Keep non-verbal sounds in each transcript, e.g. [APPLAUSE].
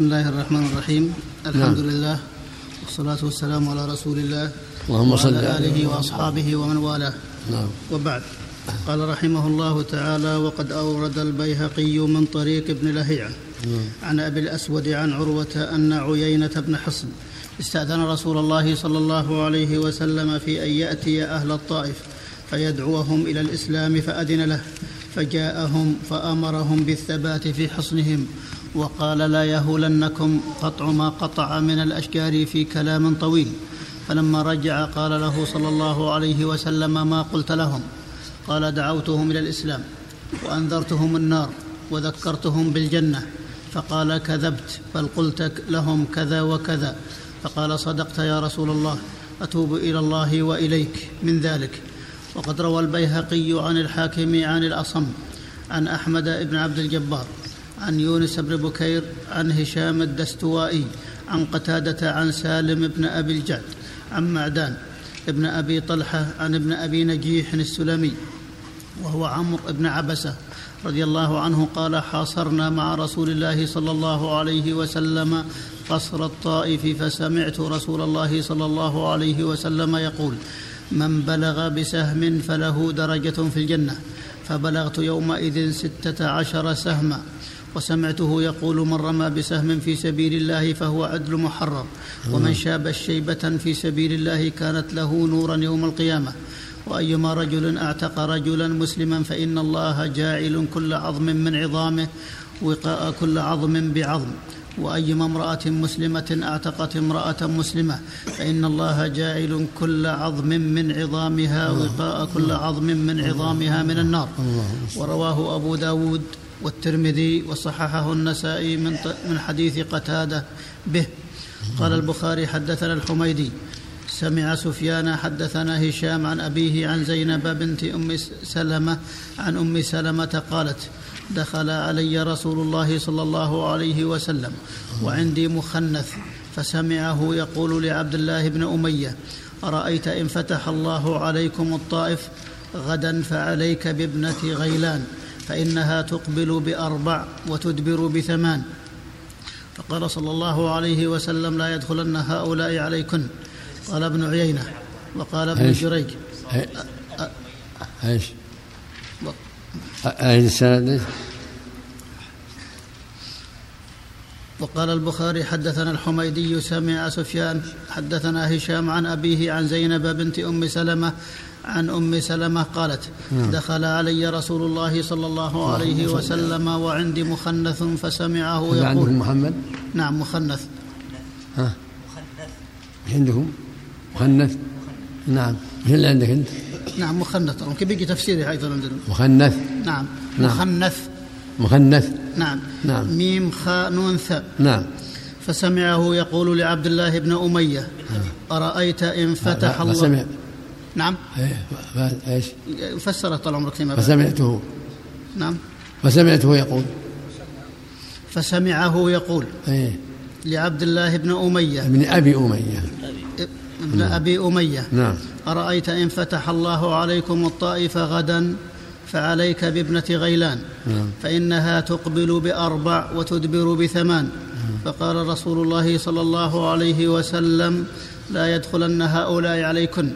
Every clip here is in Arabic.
بسم الله الرحمن الرحيم الحمد نعم. لله والصلاة والسلام على رسول الله اللهم صل على آله وأصحابه ومن والاه نعم وبعد قال رحمه الله تعالى وقد أورد البيهقي من طريق ابن لهيعة نعم. عن أبي الأسود عن عروة أن عيينة بن حصن استأذن رسول الله صلى الله عليه وسلم في أن يأتي أهل الطائف فيدعوهم إلى الإسلام فأذن له فجاءهم فأمرهم بالثبات في حصنهم وقال لا يهولنكم قطع ما قطع من الأشجار في كلام طويل. فلما رجع قال له صلى الله عليه وسلم ما قلت لهم. قال دعوتهم إلى الإسلام وأنذرتهم النار وذكرتهم بالجنة. فقال كذبت بل قلت لهم كذا وكذا. فقال صدقت يا رسول الله أتوب إلى الله وإليك من ذلك. وقد روى البيهقي عن الحاكم عن الأصم عن أحمد بن عبد الجبار عن يونس بن بكير عن هشام الدستوائي عن قتادة عن سالم بن أبي الجعد عن معدان ابن أبي طلحة عن ابن أبي نجيح السلمي وهو عمرو بن عبسة رضي الله عنه قال حاصرنا مع رسول الله صلى الله عليه وسلم قصر الطائف فسمعت رسول الله صلى الله عليه وسلم يقول من بلغ بسهم فله درجة في الجنة فبلغت يومئذ ستة عشر سهما وسمعته يقول من رمى بسهم في سبيل الله فهو عدل محرر ومن شاب شيبة في سبيل الله كانت له نورا يوم القيامة. وأيما رجل أعتق رجلا مسلما فإن الله جاعل كل عظم من عظامه وقاء كل عظم بعظم. وأيما امرأة مسلمة أعتقت امرأة مسلمة فإن الله جاعل كل عظم من عظامها وقاء كل عظم من عظامها من النار. ورواه أبو داود والترمذي وصححه النسائي من من حديث قتادة به. قال البخاري حدثنا الحميدي. سمع سفيان حدثنا هشام عن أبيه عن زينب بنت أم سلمة عن أم سلمة قالت دخل علي رسول الله صلى الله عليه وسلم وعندي مخنث فسمعه يقول لعبد الله بن أمية أرأيت إن فتح الله عليكم الطائف غدا فعليك بابنة غيلان. فإنها تقبل بأربع وتدبر بثمان. فقال صلى الله عليه وسلم لا يدخلن هؤلاء عليكن. قال ابن عيينة. وقال ابن جريج. إيش؟ أين السند؟ وقال البخاري حدثنا الحميدي سمع سفيان حدثنا هشام عن أبيه عن زينب بنت أم سلمة عن أم سلمة قالت نعم. دخل علي رسول الله صلى الله عليه وسلم. وعندي مخنث فسمعه يقول محمد؟ نعم مخنث. ها؟ مخنث عندهم؟ مخنث؟ نعم. إيش اللي عندك أنت؟ نعم مخنث. يمكن بيجي تفسيري أيضا عندنا مخنث؟ نعم, نعم. مخنث. مخنث؟ نعم. نعم. ميم خاء نون ثاء نعم. فسمعه يقول لعبد الله بن أمية نعم. أرأيت إن فتح الله سمع. نعم. إيه إيش؟ فسر طال عمرك فيما فسمعته. نعم. فسمعته يقول. فسمعه يقول. إيه. لعبد الله بن أمية. ابن أبي أمية. ابن نعم. أبي أمية. نعم. أرأيت إن فتح الله عليكم الطائف غدا فعليك بابنة غيلان. نعم. فإنها تقبل بأربع وتدبر بثمان. نعم. فقال رسول الله صلى الله عليه وسلم لا يدخلن هؤلاء عليكن.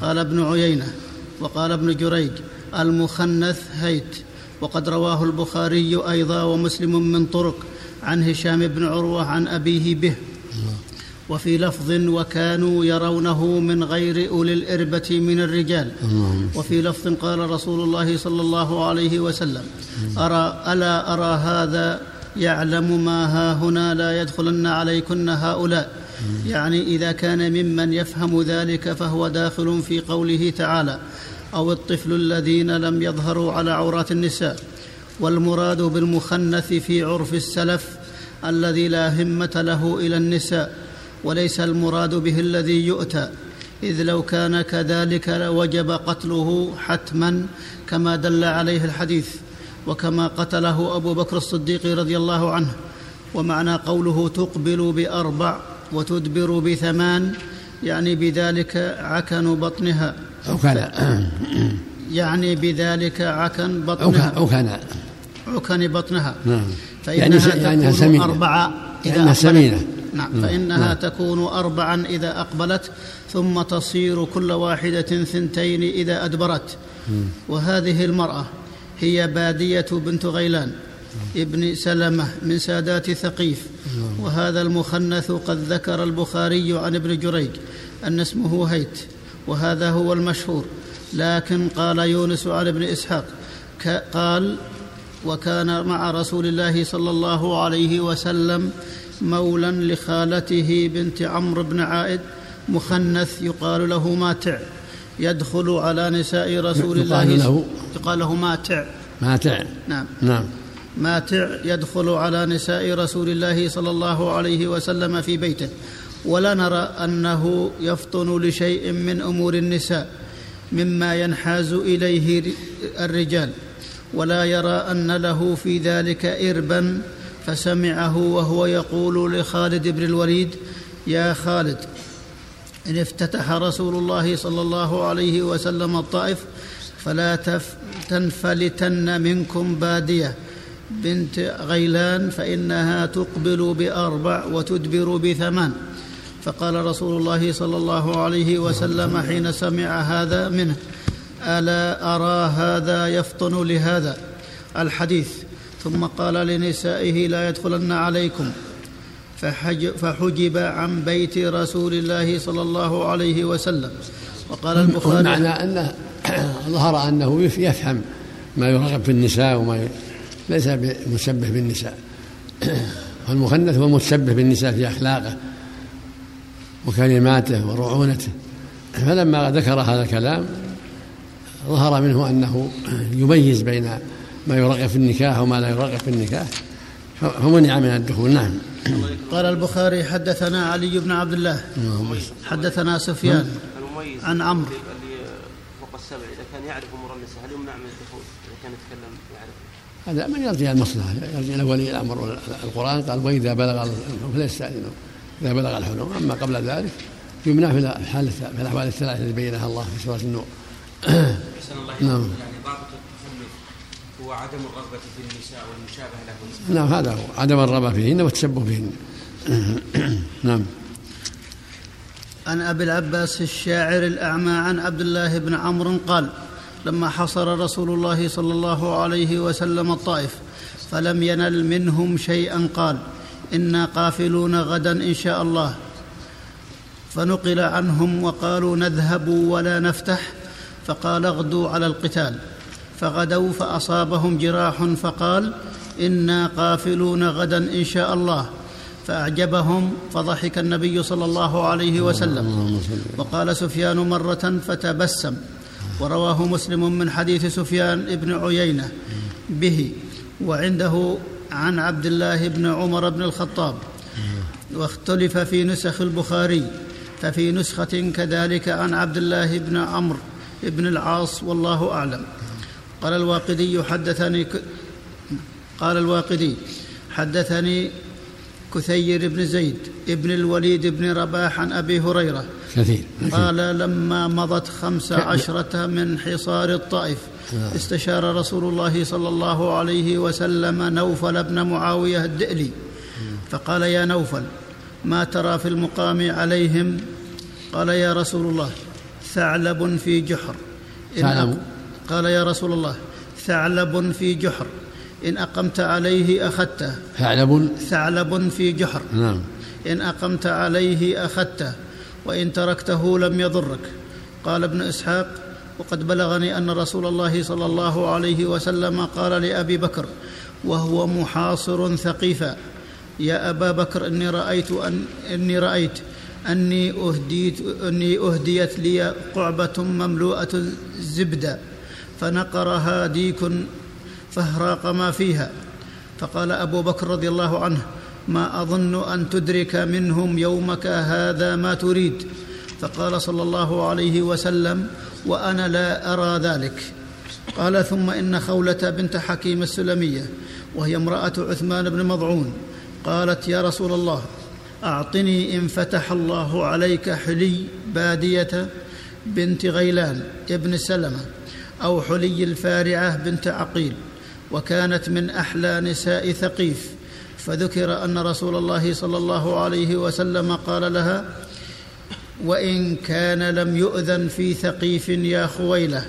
قال ابن عيينة وقال ابن جريج المخنث هيت وقد رواه البخاري أيضا ومسلم من طرق عن هشام بن عروة عن أبيه به. وفي لفظ وكانوا يرونه من غير أولي الإربة من الرجال. وفي لفظ قال رسول الله صلى الله عليه وسلم ارى ألا أرى هذا يعلم ما ها هنا لا يدخلن عليكن هؤلاء؟ يعني إذا كان ممن يفهم ذلك فهو داخل في قوله تعالى أو الطفل الذين لم يظهروا على عورات النساء. والمراد بالمخنث في عرف السلف الذي لا همة له إلى النساء وليس المراد به الذي يؤتى. إذ لو كان كذلك لوجب قتله حتما كما دل عليه الحديث وكما قتله أبو بكر الصديق رضي الله عنه. ومعنى قوله تقبل بأربع وتدبر بثمان يعني بذلك عكن بطنها. أو كان. يعني بذلك عكن بطنها. أو كان. عكن بطنها. نعم. فإنها يعني يعني تكون أربعة إذا أقبلت. سمينة. نعم. فإنها نعم. تكون أربعا إذا أقبلت ثم تصير كل واحدة ثنتين إذا أدبرت. وهذه المرأة هي بادية بنت غيلان. ابن سلمة من سادات ثقيف. وهذا المخنث قد ذكر البخاري عن ابن جريج أن اسمه هيت وهذا هو المشهور. لكن قال يونس عن ابن إسحاق قال وكان مع رسول الله صلى الله عليه وسلم مولا لخالته بنت عمرو بن عائد مخنث يقال له ماتع يدخل على نساء رسول الله يقال له يقال له ماتع. ماتع. نعم. نعم. ماتع يدخل على نساء رسول الله صلى الله عليه وسلم في بيته. ولا نرى أنه يفطن لشيء من أمور النساء مما ينحاز إليه الرجال. ولا يرى أن له في ذلك إربا فسمعه وهو يقول لخالد بن الوليد يا خالد إن افتتح رسول الله صلى الله عليه وسلم الطائف فلا تنفلتن منكم بادية. بنت غيلان فإنها تقبل بأربع وتدبر بثمان. فقال رسول الله صلى الله عليه وسلم حين سمع هذا منه ألا أرى هذا يفطن لهذا؟ الحديث. ثم قال لنسائه لا يدخلن عليكم. فحجب عن بيت رسول الله صلى الله عليه وسلم. وقال البخاري معنى أنه [CLEARS THROAT] ظهر أنه يفهم ما يرغب في النساء وما ليس مسبه بالنساء. والمخنث هو المتشبه بالنساء في أخلاقه وكلماته ورعونته. فلما ذكر هذا الكلام ظهر منه أنه يميز بين ما يرغب في النكاح وما لا يرغب في النكاح. فمنع من الدخول. نعم. قال البخاري حدثنا علي بن عبد الله. حدثنا سفيان عن عمرو. فوق السبع إذا كان يعرف امور النساء؟ هل يمنع من الدخول إذا كان يتكلم؟ يعرف. هذا من يرجع المصلحة يرجع إلى ولي الأمر القران قال وإذا بلغ فليستاذنوا إذا بلغ الحلم. أما قبل ذلك يمنع في الحال في الأحوال الثلاثة التي بينها الله في سورة النور. [COUGHS] نعم. يعني ضابط هو عدم الرغبة في النساء والمشابهة لهن. نعم هذا هو. عدم الرغبة فيهن والتشبه بهن [COUGHS] نعم. عن أبي العباس الشاعر الأعمى عن عبد الله بن عمرو قال لما حصر رسول الله صلى الله عليه وسلم الطائف فلم ينل منهم شيئا قال إنا قافلون غدا إن شاء الله. فنقل عنهم وقالوا نذهب ولا نفتح. فقال اغدوا على القتال. فغدوا فأصابهم جراح فقال إنا قافلون غدا إن شاء الله. فأعجبهم فضحك النبي صلى الله عليه وسلم. وقال سفيان مرة فتبسم. ورواه مسلم من حديث سفيان بن عيينة به وعنده عن عبد الله بن عمر بن الخطاب واختلف في نسخ البخاري ففي نسخة كذلك عن عبد الله بن عمرو بن العاص والله أعلم. قال الواقدي حدثني قال الواقدي حدثني كثير بن زيد ابن الوليد بن رباح عن أبي هريرة كثير. قال لما مضت خمس عشرة من حصار الطائف آه. استشار رسول الله صلى الله عليه وسلم نوفل بن معاوية الدئلي. فقال يا نوفل ما ترى في المقام عليهم؟ قال يا رسول الله ثعلب في جحر. ثعلب. قال يا رسول الله ثعلب في جحر. إن أقمت عليه أخذته ثعلب. ثعلب في جحر. نعم. إن أقمت عليه أخذته وإن تركته لم يضرك. قال ابن إسحاق وقد بلغني أن رسول الله صلى الله عليه وسلم قال لأبي بكر وهو محاصر ثقيفا. يا أبا بكر إني رأيت أن إني رأيت أني أهديت أني أهديت لي قعبة مملوءة زبدة فنقرها ديك فاهراق ما فيها. فقال أبو بكر رضي الله عنه ما أظن أن تدرك منهم يومك هذا ما تريد. فقال صلى الله عليه وسلم وأنا لا أرى ذلك. قال ثم إن خولة بنت حكيم السلمية وهي امرأة عثمان بن مضعون قالت يا رسول الله أعطني إن فتح الله عليك حلي بادية بنت غيلان ابن سلمة أو حلي الفارعة بنت عقيل وكانت من أحلى نساء ثقيف. فذكر أن رسول الله صلى الله عليه وسلم قال لها وإن كان لم يؤذن في ثقيف يا خويلة.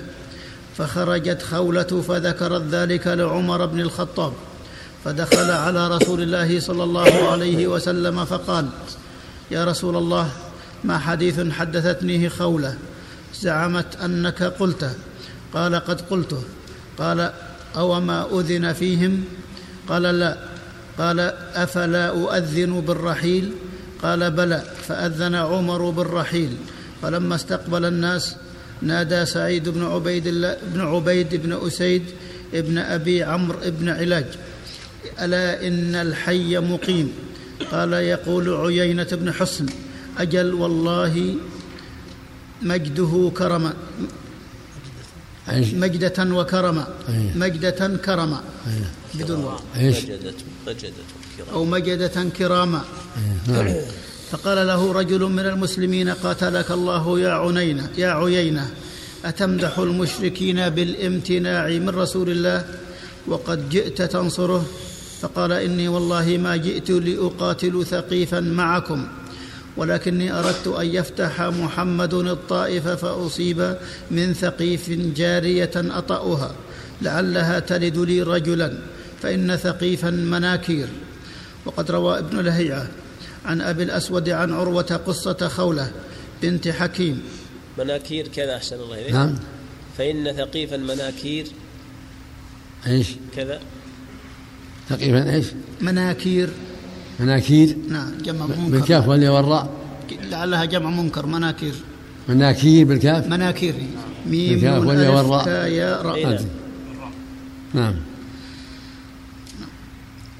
فخرجت خولة فذكرت ذلك لعمر بن الخطاب فدخل على رسول الله صلى الله عليه وسلم فقال يا رسول الله ما حديث حدثتنيه خولة؟ زعمت أنك قلته قال قد قلته قال اوما أذن فيهم؟ قال لا. قال أفلا أؤذن بالرحيل؟ قال بلى. فأذن عمر بالرحيل. فلما استقبل الناس نادى سعيد بن عبيد الله بن عبيد بن أسيد ابن أبي عمرو بن علاج. ألا إن الحي مقيم؟ قال يقول عيينة بن حصن أجل والله مجده كرما. مجدة وكرما مجدة كرما بدون واو. أو مجدة كراما نعم. فقال له رجل من المسلمين قاتلك الله يا عنينة يا عيينة. أتمدح المشركين بالامتناع من رسول الله؟ وقد جئت تنصره؟ فقال إني والله ما جئت لأقاتل ثقيفا معكم. ولكني أردت أن يفتح محمد الطائف فأصيب من ثقيف جارية أطأها لعلها تلد لي رجلا فإن ثقيفا مناكير. وقد روى ابن لهيعة عن أبي الأسود عن عروة قصة خولة بنت حكيم. مناكير كذا أحسن الله إليك. نعم. فإن ثقيفا مناكير. إيش؟ كذا. ثقيفا إيش؟ مناكير. مناكير؟ نعم جمع منكر. بالكاف والياء والراء لعلها جمع منكر مناكير. مناكير بالكاف؟ مناكير. ميم بالكاف والياء والراء يا راء. إيه. نعم.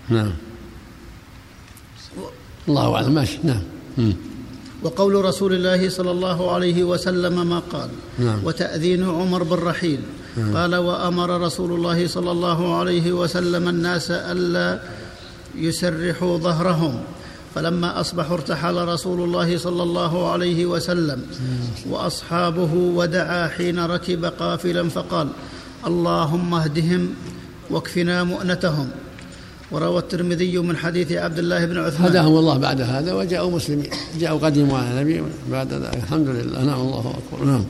نعم. الله أعلم. ماشي. نعم. وقول رسول الله صلى الله عليه وسلم ما قال. نعم. وتأذين عمر بالرحيل نعم. قال وأمر رسول الله صلى الله عليه وسلم الناس ألا يسرحوا ظهرهم. فلما أصبحوا ارتحل رسول الله صلى الله عليه وسلم وأصحابه ودعا حين ركب قافلا فقال اللهم اهدهم واكفنا مؤنتهم. وروى الترمذي من حديث عبد الله بن عثمان. هداهم الله بعد هذا وجاءوا مسلمين جاءوا قدموا على النبي بعد ذلك. الحمد لله. نعم الله أكبر. نعم.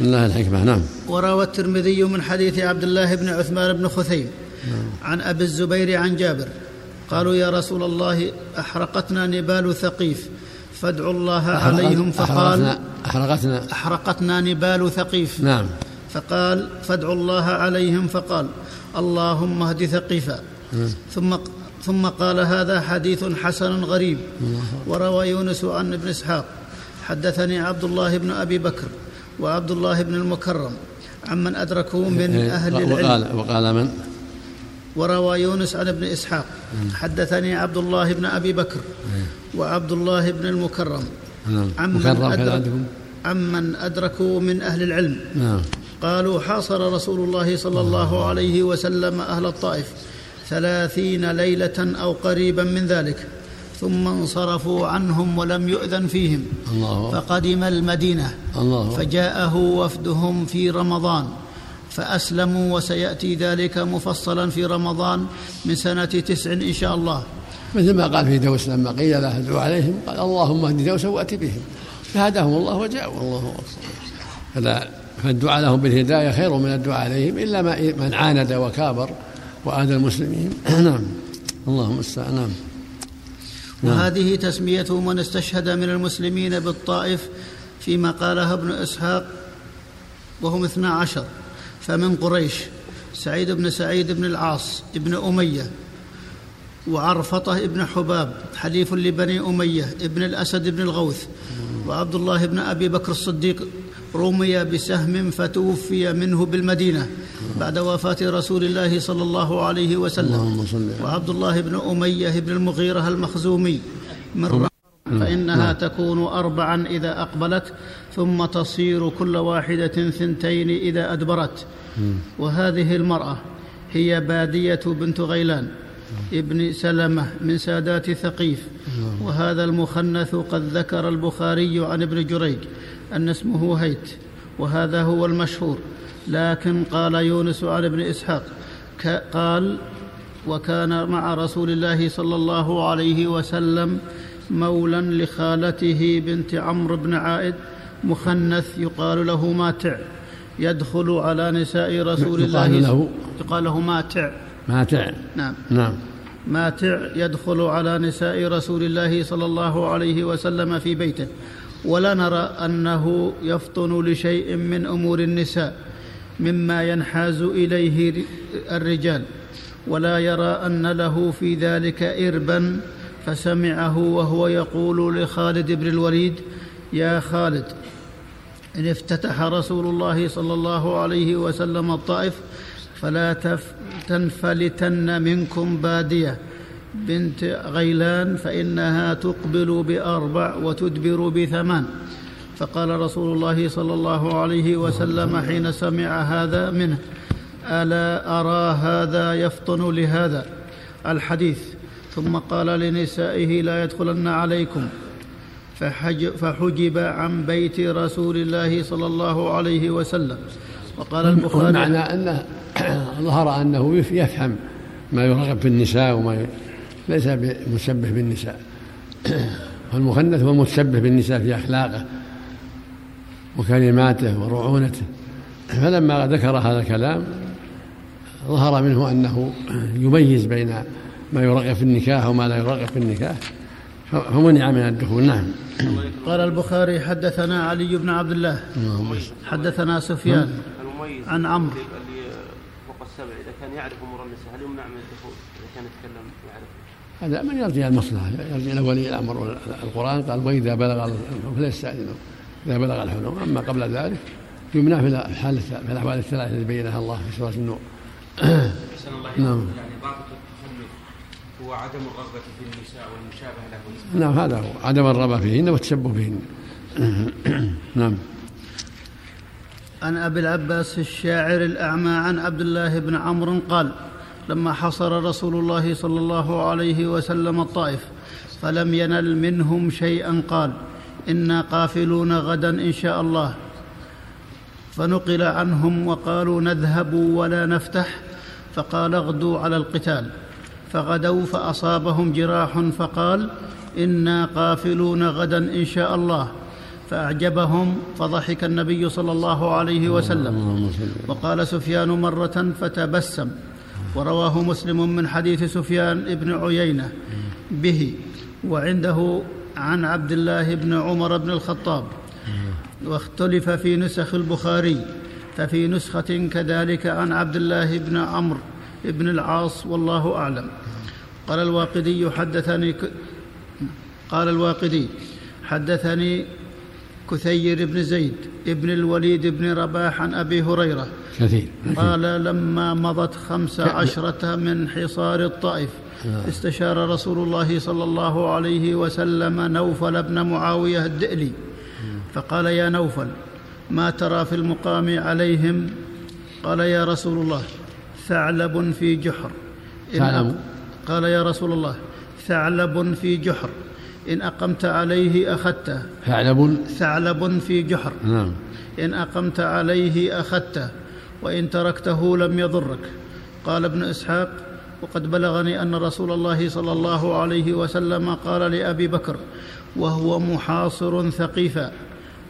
لله الحكمة. نعم. وروى الترمذي من حديث عبد الله بن عثمان بن خثيم عن أبي الزبير عن جابر. قالوا يا رسول الله أحرقتنا نبال ثقيف فادعوا الله عليهم فقال احرقتنا أحرقتنا نبال ثقيف. نعم. فقال فادعوا الله عليهم فقال اللهم اهد ثقيفا. ثم ثم قال هذا حديث حسن غريب. وروى يونس عن ابن إسحاق حدثني عبد الله بن أبي بكر وعبد الله بن المكرم عمن ادركوا من إيه، أهل العلم. وقال وقال من؟ وروى يونس عن ابن إسحاق. حدثني عبد الله بن أبي بكر وعبد الله بن المكرم. نعم. عمن أدرك؟ عمن أدركوا من أهل العلم. نعم. قالوا حاصر رسول الله صلى الله عليه وسلم أهل الطائف ثلاثين ليلة أو قريبا من ذلك ثم انصرفوا عنهم ولم يؤذن فيهم. الله. فقدم المدينة. الله. فجاءه وفدهم في رمضان. فأسلموا وسيأتي ذلك مفصلا في رمضان من سنة تسع إن شاء الله. مثل ما قال في دوس لما قيل له ادعو عليهم قال اللهم اهد دوس وات بهم. فهداهم الله وجاءوا الله اكبر فلا فالدعاء لهم بالهداية خير من الدعاء عليهم إلا ما من عاند وكابر واذى المسلمين. [CLEARS THROAT] نعم. اللهم المستعان نعم. نعم. وهذه تسمية من استشهد من المسلمين بالطائف فيما قالها ابن إسحاق وهم اثنا عشر. فمن قريش سعيد بن سعيد بن العاص ابن أمية وعرفطة ابن حباب حليف لبني أمية ابن الأسد بن الغوث وعبد الله بن أبي بكر الصديق رمي بسهم فتوفي منه بالمدينة بعد وفاة رسول الله صلى الله عليه وسلم. وعبد الله بن أمية بن المغيرة المخزومي من فإنها تكون أربعا إذا أقبلت ثم تصير كل واحدة ثنتين إذا أدبرت. وهذه المرأة هي بادية بنت غيلان ابن سلمة من سادات ثقيف. وهذا المخنث قد ذكر البخاري عن ابن جريج أن اسمه هيت وهذا هو المشهور. لكن قال يونس عن ابن إسحاق قال وكان مع رسول الله صلى الله عليه وسلم مولا لخالته بنت عمرو بن عائد مخنث يقال له ماتع يدخل على نساء رسول الله يقال له يقال له ماتع. ماتع. نعم. نعم. ماتع يدخل على نساء رسول الله صلى الله عليه وسلم في بيته. ولا نرى أنه يفطن لشيء من أمور النساء مما ينحاز إليه الرجال. ولا يرى أن له في ذلك اربا فسمعه وهو يقول لخالد بن الوليد يا خالد إن افتتح رسول الله صلى الله عليه وسلم الطائف فلا تنفلتن منكم بادية. بنت غيلان فإنها تقبل بأربع وتدبر بثمان. فقال رسول الله صلى الله عليه وسلم حين سمع هذا منه ألا أرى هذا يفطن لهذا؟ الحديث ثم قال لنسائه لا يدخلن عليكم. فحجب عن بيت رسول الله صلى الله عليه وسلم. وقال البخاري معنى أنه [CLEARS THROAT] ظهر أنه يفهم ما يرغب في النساء وما ليس بمشبه بالنساء. [CLEARS THROAT] والمخنث هو المتشبه بالنساء في أخلاقه وكلماته ورعونته. فلما ذكر هذا الكلام ظهر منه أنه يميز بين ما يرغب في النكاح وما لا يرغب في النكاح. فمنع من الدخول. نعم. قال البخاري حدثنا علي بن عبد الله. حدثنا سفيان عن عمرو. اللي فوق السبع إذا كان يعرف أمور النساء هل يمنع من الدخول؟ إذا كان يتكلم يعرف. هذا من يرجع المصلحة. يرجع إلى ولي الأمر. القرآن قال وإذا بلغ فليستاذنوا إذا بلغ الحلم. أما قبل ذلك يمنع في الحال في الأحوال الثلاثة التي بينها الله في سورة النور. نعم. يعني بعض هو عدم الرغبة في النساء والمشابهة لهن. نعم هذا هو. عدم الرغبة فيهن والتشبه بهن [CLEARS THROAT] نعم. عن أبي العباس الشاعر الأعمى عن عبد الله بن عمرو قال لما حصر رسول الله صلى الله عليه وسلم الطائف فلم ينل منهم شيئا قال إنا قافلون غدا إن شاء الله. فنقل عنهم وقالوا نذهب ولا نفتح. فقال اغدوا على القتال. فغدوا فأصابهم جراح فقال إنا قافلون غدا إن شاء الله. فأعجبهم فضحك النبي صلى الله عليه وسلم. وقال سفيان مرة فتبسم. ورواه مسلم من حديث سفيان بن عيينة به. وعنده عن عبد الله بن عمر بن الخطاب. واختلف في نسخ البخاري. ففي نسخة كذلك عن عبد الله بن عمرو بن العاص والله أعلم. قال الواقدي حدثني ك... قال الواقدي حدثني كثير بن زيد ابن الوليد بن رباح عن أبي هريرة. كثير. قال لما مضت خمس عشرة من حصار الطائف آه. استشار رسول الله صلى الله عليه وسلم نوفل بن معاوية الدئلي. فقال يا نوفل ما ترى في المقام عليهم؟ قال يا رسول الله ثعلب في جحر. ثعلب. قال يا رسول الله ثعلب في جحر. إن أقمت عليه أخذته ثعلب؟ ثعلب في جحر. نعم. إن أقمت عليه أخذته وإن تركته لم يضرك. قال ابن إسحاق وقد بلغني أن رسول الله صلى الله عليه وسلم قال لأبي بكر وهو محاصر ثقيفا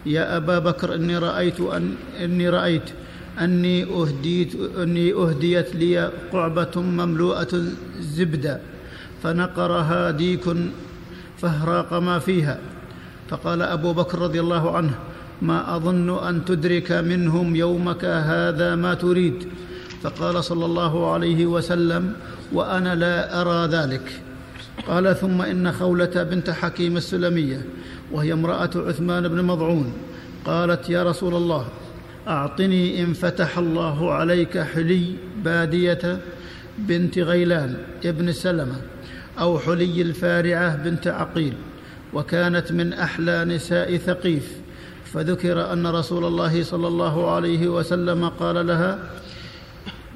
يا أبا بكر إني رأيت أن إني رأيت أني أهديت أني أهديت لي قعبة مملوءة زبدة فنقرها ديك فاهراق ما فيها. فقال أبو بكر رضي الله عنه ما أظن أن تدرك منهم يومك هذا ما تريد. فقال صلى الله عليه وسلم وأنا لا أرى ذلك. قال ثم إن خولة بنت حكيم السلمية وهي امرأة عثمان بن مضعون قالت يا رسول الله أعطني إن فتح الله عليك حلي بادية بنت غيلان ابن سلمة أو حلي الفارعة بنت عقيل وكانت من أحلى نساء ثقيف. فذكر أن رسول الله صلى الله عليه وسلم قال لها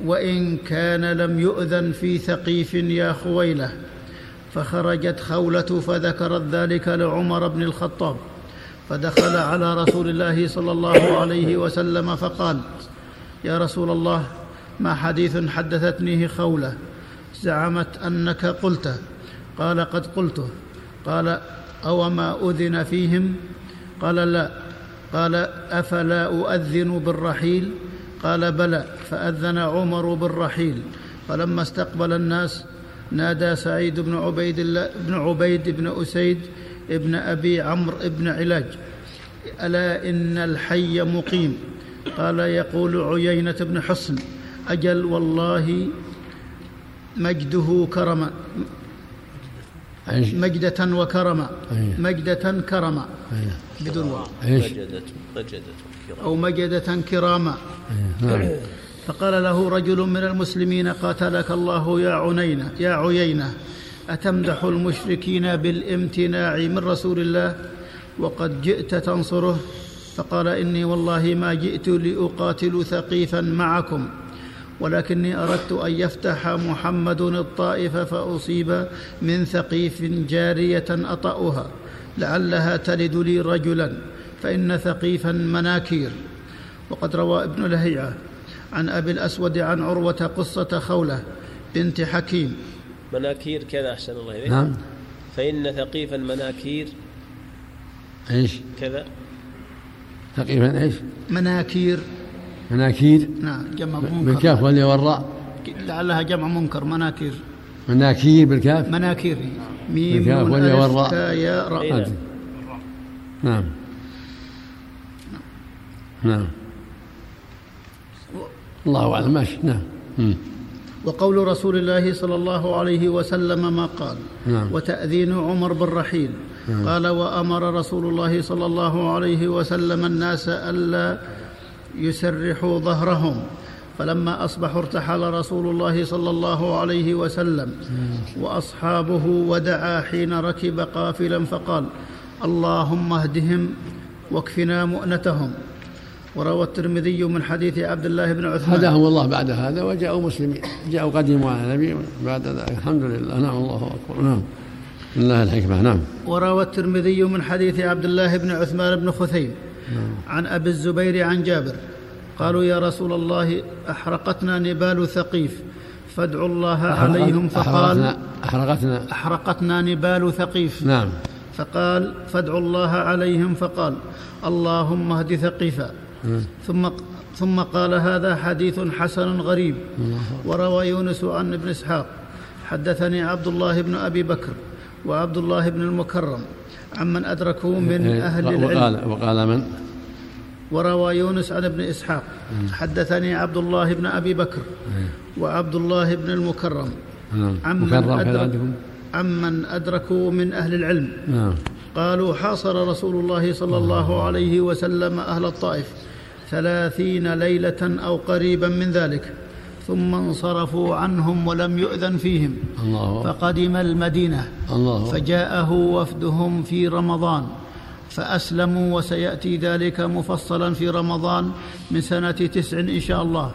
وإن كان لم يؤذن في ثقيف يا خويلة. فخرجت خولة فذكرت ذلك لعمر بن الخطاب. فدخل على رسول الله صلى الله عليه وسلم فقال يا رسول الله ما حديث حدثتنيه خولة؟ زعمت أنك قلته قال قد قلته قال اوما أذن فيهم؟ قال لا. قال أفلا أؤذن بالرحيل؟ قال بلى. فأذن عمر بالرحيل. فلما استقبل الناس نادى سعيد بن عبيد الله بن عبيد بن أسيد ابن أبي عمرو بن علاج. ألا إن الحي مقيم. قال يقول عيينة بن حصن. أجل والله مجده كرما مجدة وكرما مجدة كرما بدون واو. مجدة أو مجدة كراما نعم. فقال له رجل من المسلمين قاتلك الله يا عنينة يا عيينة. أتمدح المشركين بالامتناع من رسول الله؟ وقد جئت تنصره؟ فقال إني والله ما جئت لأقاتل ثقيفا معكم ولكني أردت أن يفتح محمد الطائف فأصيب من ثقيف جارية أطأها لعلها تلد لي رجلا فإن ثقيفا مناكير. وقد روى ابن لهيعة عن أبي الأسود عن عروة قصة خوله بنت حكيم مناكير كذا أحسن الله إليك. نعم. فإن ثقيفا مناكير إيش؟ كذا. ثقيفا إيش؟ مناكير. مناكير. نعم جمع منكر. بالكاف والياء والراء؟ لعلها جمع منكر مناكير. مناكير بالكاف؟ مناكير. ميم بالكاف والياء والراء؟ يا راء. إيه. نعم. نعم. الله أعلم. ماشي. نعم. وقول رسول الله صلى الله عليه وسلم ما قال. نعم. وتأذين عمر بالرحيل نعم. قال وأمر رسول الله صلى الله عليه وسلم الناس ألا يسرحوا ظهرهم. فلما أصبحوا ارتحل رسول الله صلى الله عليه وسلم. وأصحابه ودعا حين ركب قافلا فقال اللهم اهدهم واكفنا مؤنتهم. وروى الترمذي من حديث عبد الله بن عثمان. هداهم الله بعد هذا وجاءوا مسلمين. جاءوا قدموا على النبي بعد ذلك. الحمد لله. نعم الله أكبر. نعم. لله الحكمة. نعم. وروى الترمذي من حديث عبد الله بن عثمان بن خثيم. عن أبي الزبير عن جابر. قالوا يا رسول الله أحرقتنا نبال ثقيف. فادعوا الله عليهم فقال احرقتنا أحرقتنا نبال ثقيف. نعم. فقال فادعوا الله عليهم فقال اللهم اهد ثقيفا. ثم ثم قال هذا حديث حسن غريب. وروى يونس عن ابن إسحاق. حدثني عبد الله بن أبي بكر وعبد الله بن المكرم عمن أدركوا من إيه، أهل العلم. وقال, وقال من؟ وروى يونس عن ابن إسحاق. حدثني عبد الله بن أبي بكر إيه. وعبد الله بن المكرم. نعم. عمن, أدرك عمن أدركوا من أهل العلم. نعم. قالوا حاصر رسول الله صلى الله عليه وسلم أهل الطائف. ثلاثين ليلة أو قريبا من ذلك. ثم انصرفوا عنهم ولم يؤذن فيهم. الله. فقدم المدينة. الله. فجاءه وفدهم في رمضان. فأسلموا وسيأتي ذلك مفصلا في رمضان من سنة تسع إن شاء الله.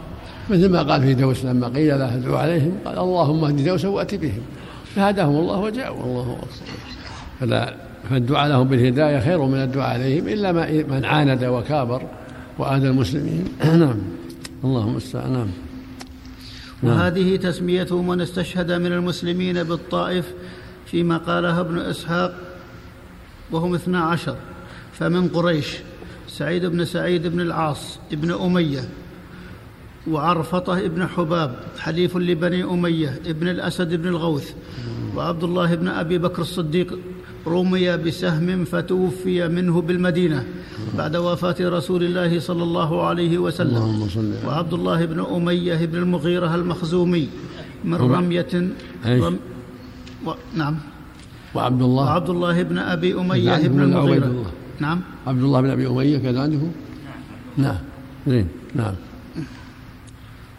مثل ما قال في دوس لما قيل له ادعو عليهم قال اللهم اهد دوس وات بهم. فهداهم الله وجاءوا. الله أكبر. فلا فالدعاء لهم بالهداية خير من الدعاء عليهم إلا من عاند وكابر. واذى المسلمين. [CLEARS THROAT] نعم. اللهم المستعان نعم. نعم. وهذه تسمية من استشهد من المسلمين بالطائف فيما قاله ابن إسحاق وهم اثنا عشر فمن قريش سعيد بن سعيد بن العاص ابن أمية وعرفطة ابن حباب حليف لبني أمية ابن الأسد بن الغوث وعبد الله بن أبي بكر الصديق رمي بسهم فتوفي منه بالمدينة بعد وفاة رسول الله صلى الله عليه وسلم. وعبد الله بن أمية بن المغيرة المخزومي من رمية رم و... نعم. وعبد الله وعبد الله بن أبي أمية بن المغيرة. نعم. عبد الله بن أبي أمية كان عنده؟ نعم. زين. نعم.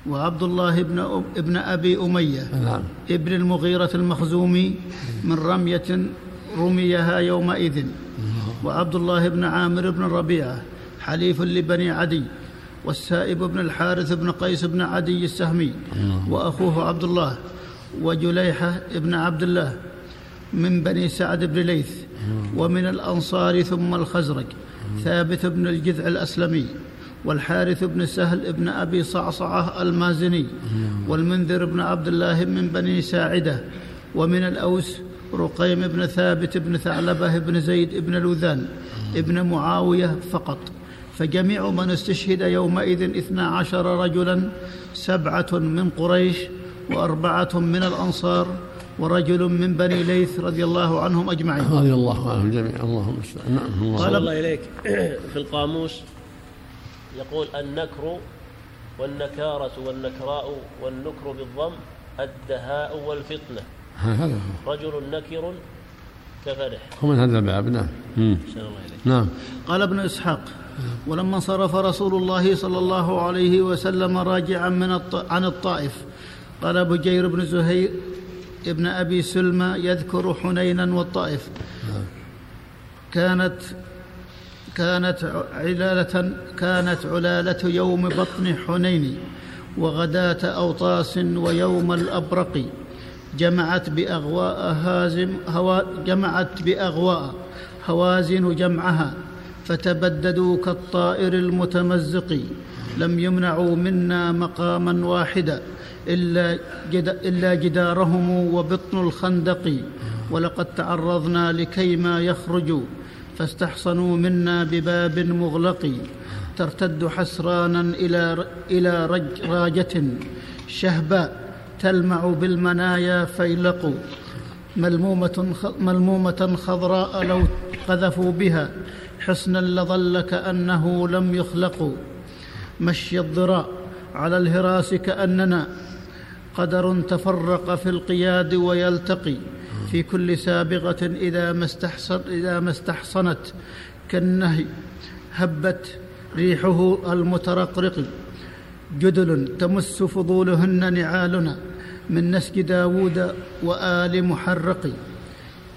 وعبد الله بن ابن أبي أمية نعم. ابن المغيرة المخزومي من رمية رميها يومئذ. وعبد الله بن عامر بن ربيعة حليف لبني عدي والسائب بن الحارث بن قيس بن عدي السهمي وأخوه عبد الله وجليحة بن عبد الله من بني سعد بن ليث ومن الأنصار ثم الخزرج ثابت بن الجذع الأسلمي والحارث بن سهل بن أبي صعصعة المازني والمنذر بن عبد الله من بني ساعدة ومن الأوس رقيم بن ثابت بن ثعلبة بن زيد بن لوذان ابن معاوية فقط. فجميع من استشهد يومئذ اثنا عشر رجلا سبعة من قريش وأربعة من الأنصار ورجل من بني ليث رضي الله عنهم أجمعين. رضي الله عنهم جميعا. اللهم نعم قال الله إليك. [CLEARS THROAT] في القاموس يقول النكر والنكارة والنكراء والنكر بالضم الدهاء والفطنة. هذا رجل نكر كفرح. هو من هذا الباب نعم. نعم. قال ابن إسحاق ولما انصرف رسول الله صلى الله عليه وسلم راجعا من عن الطائف قال بجير بن زهير ابن أبي سلمى يذكر حنينا والطائف. كانت كانت علالة كانت علالة يوم بطن حنين وغداة أوطاس ويوم الأبرق. جمعت بأغواء هازم هوا جمعت بأغواء هوازن جمعها فتبددوا كالطائر المتمزق. لم يمنعوا منا مقاما واحدا إلا, جد إلا جدارهم وبطن الخندق. ولقد تعرضنا لكيما يخرجوا فاستحصنوا منا بباب مغلق. ترتد حسرانا إلى إلى رجراجة شهباء. تلمع بالمنايا فيلق ملمومة ملمومة خضراء لو قذفوا بها. حصنا لظل كأنه لم يخلق مشي الضراء على الهراس كأننا. قدر تفرق في القياد ويلتقي. في كل سابغة إذا ما استحصن إذا ما استحصنت كالنهي. هبت ريحه المترقرق. جدل تمس فضولهن نعالنا من نسج داود وآل محرق.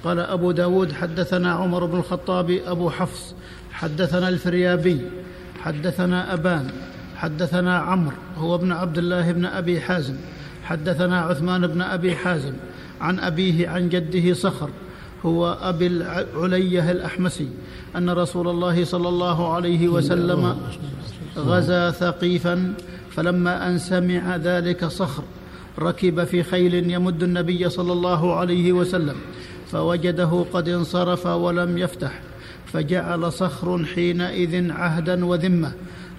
قال أبو داود حدثنا عمر بن الخطاب أبو حفص حدثنا الفريابي حدثنا أبان حدثنا عمرو هو ابن عبد الله بن أبي حازم حدثنا عثمان بن أبي حازم عن أبيه عن جده صخر هو أبي العلية الأحمسي أن رسول الله صلى الله عليه وسلم غزا ثقيفا فلما أن سمع ذلك صخر ركب في خيل يمد النبي صلى الله عليه وسلم فوجده قد انصرف ولم يفتح فجعل صخر حينئذ عهدا وذمة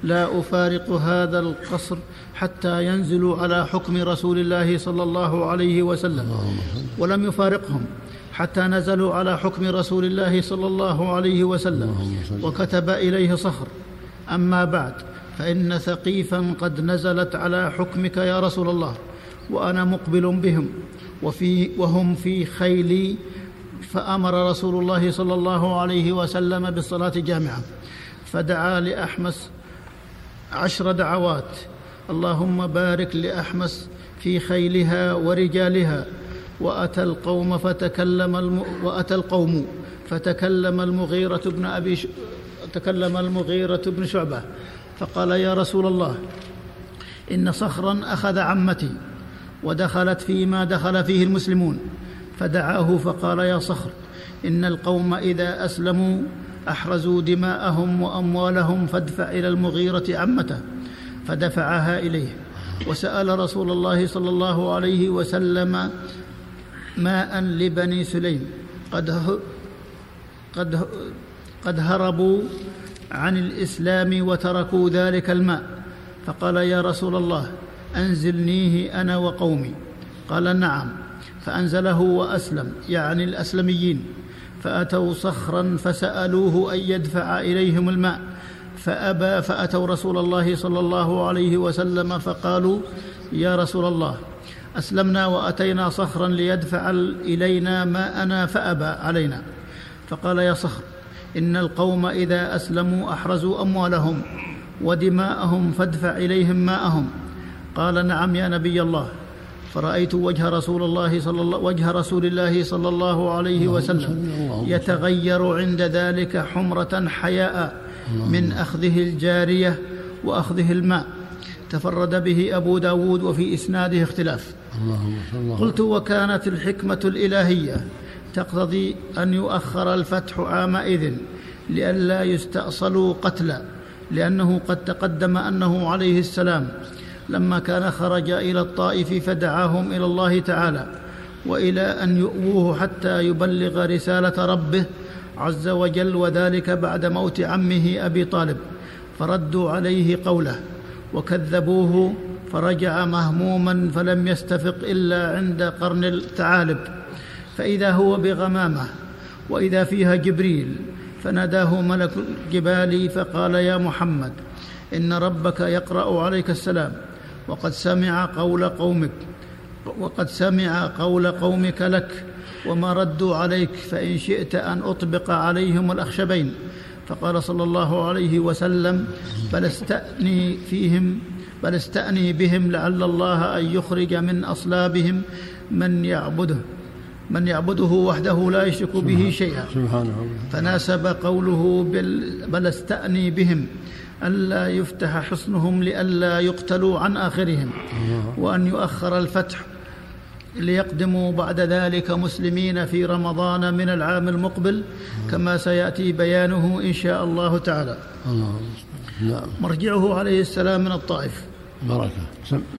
لا أفارق هذا القصر حتى ينزلوا على حكم رسول الله صلى الله عليه وسلم ولم يفارقهم حتى نزلوا على حكم رسول الله صلى الله عليه وسلم. وكتب إليه صخر. أما بعد فإن ثقيفا قد نزلت على حكمك يا رسول الله وأنا مقبل بهم وفي وهم في خيلي فأمر رسول الله صلى الله عليه وسلم بالصلاة جامعه فدعا لأحمس عشر دعوات اللهم بارك لأحمس في خيلها ورجالها وأتى القوم فتكلم الم... وأتى القوم فتكلم المغيرة بن أبي ش... تكلم المغيرة بن شعبة فقال يا رسول الله إن صخرا أخذ عمتي ودخلت فيما دخل فيه المسلمون فدعاه فقال يا صخر إن القوم إذا أسلموا أحرزوا دماءهم وأموالهم فادفع إلى المغيرة عمته فدفعها إليه. وسأل رسول الله صلى الله عليه وسلم ماء لبني سليم قد قد قد هربوا عن الإسلام وتركوا ذلك الماء. فقال يا رسول الله أنزلنيه أنا وقومي. قال نعم. فأنزله وأسلم يعني الأسلميين. فأتوا صخرا فسألوه أن يدفع إليهم الماء. فأبى فأتوا رسول الله صلى الله عليه وسلم فقالوا يا رسول الله أسلمنا وأتينا صخرا ليدفع إلينا ماءنا فأبى علينا. فقال يا صخر إن القوم إذا أسلموا أحرزوا أموالهم ودماءهم فادفع إليهم ماءهم. قال نعم يا نبي الله. فرأيت وجه رسول الله صلى الله وجه رسول الله صلى الله عليه وسلم يتغير عند ذلك حمرة حياء من أخذه الجارية وأخذه الماء. تفرد به أبو داود وفي إسناده اختلاف. قلت وكانت الحكمة الإلهية. تقتضي أن يؤخر الفتح عامئذ لئلا يستأصلوا قتلا لأنه قد تقدم أنه عليه السلام لما كان خرج إلى الطائف فدعاهم إلى الله تعالى وإلى أن يؤووه حتى يبلغ رسالة ربه عز وجل وذلك بعد موت عمه أبي طالب فردوا عليه قوله وكذبوه فرجع مهموما فلم يستفق إلا عند قرن الثعالب. فإذا هو بغمامة وإذا فيها جبريل فناداه ملك الجبال فقال يا محمد إن ربك يقرأ عليك السلام وقد سمع قول قومك وقد سمع قول قومك لك وما ردوا عليك فإن شئت أن أطبق عليهم الأخشبين فقال صلى الله عليه وسلم بل استأني فيهم بل استأني بهم لعل الله أن يخرج من أصلابهم من يعبده من يعبده وحده لا يشرك به شيئا. فناسب قوله بل استأني بهم ألا يفتح حصنهم لئلا يقتلوا عن آخرهم وأن يؤخر الفتح ليقدموا بعد ذلك مسلمين في رمضان من العام المقبل كما سيأتي بيانه إن شاء الله تعالى. الله نعم. مرجعه عليه السلام من الطائف. بركة.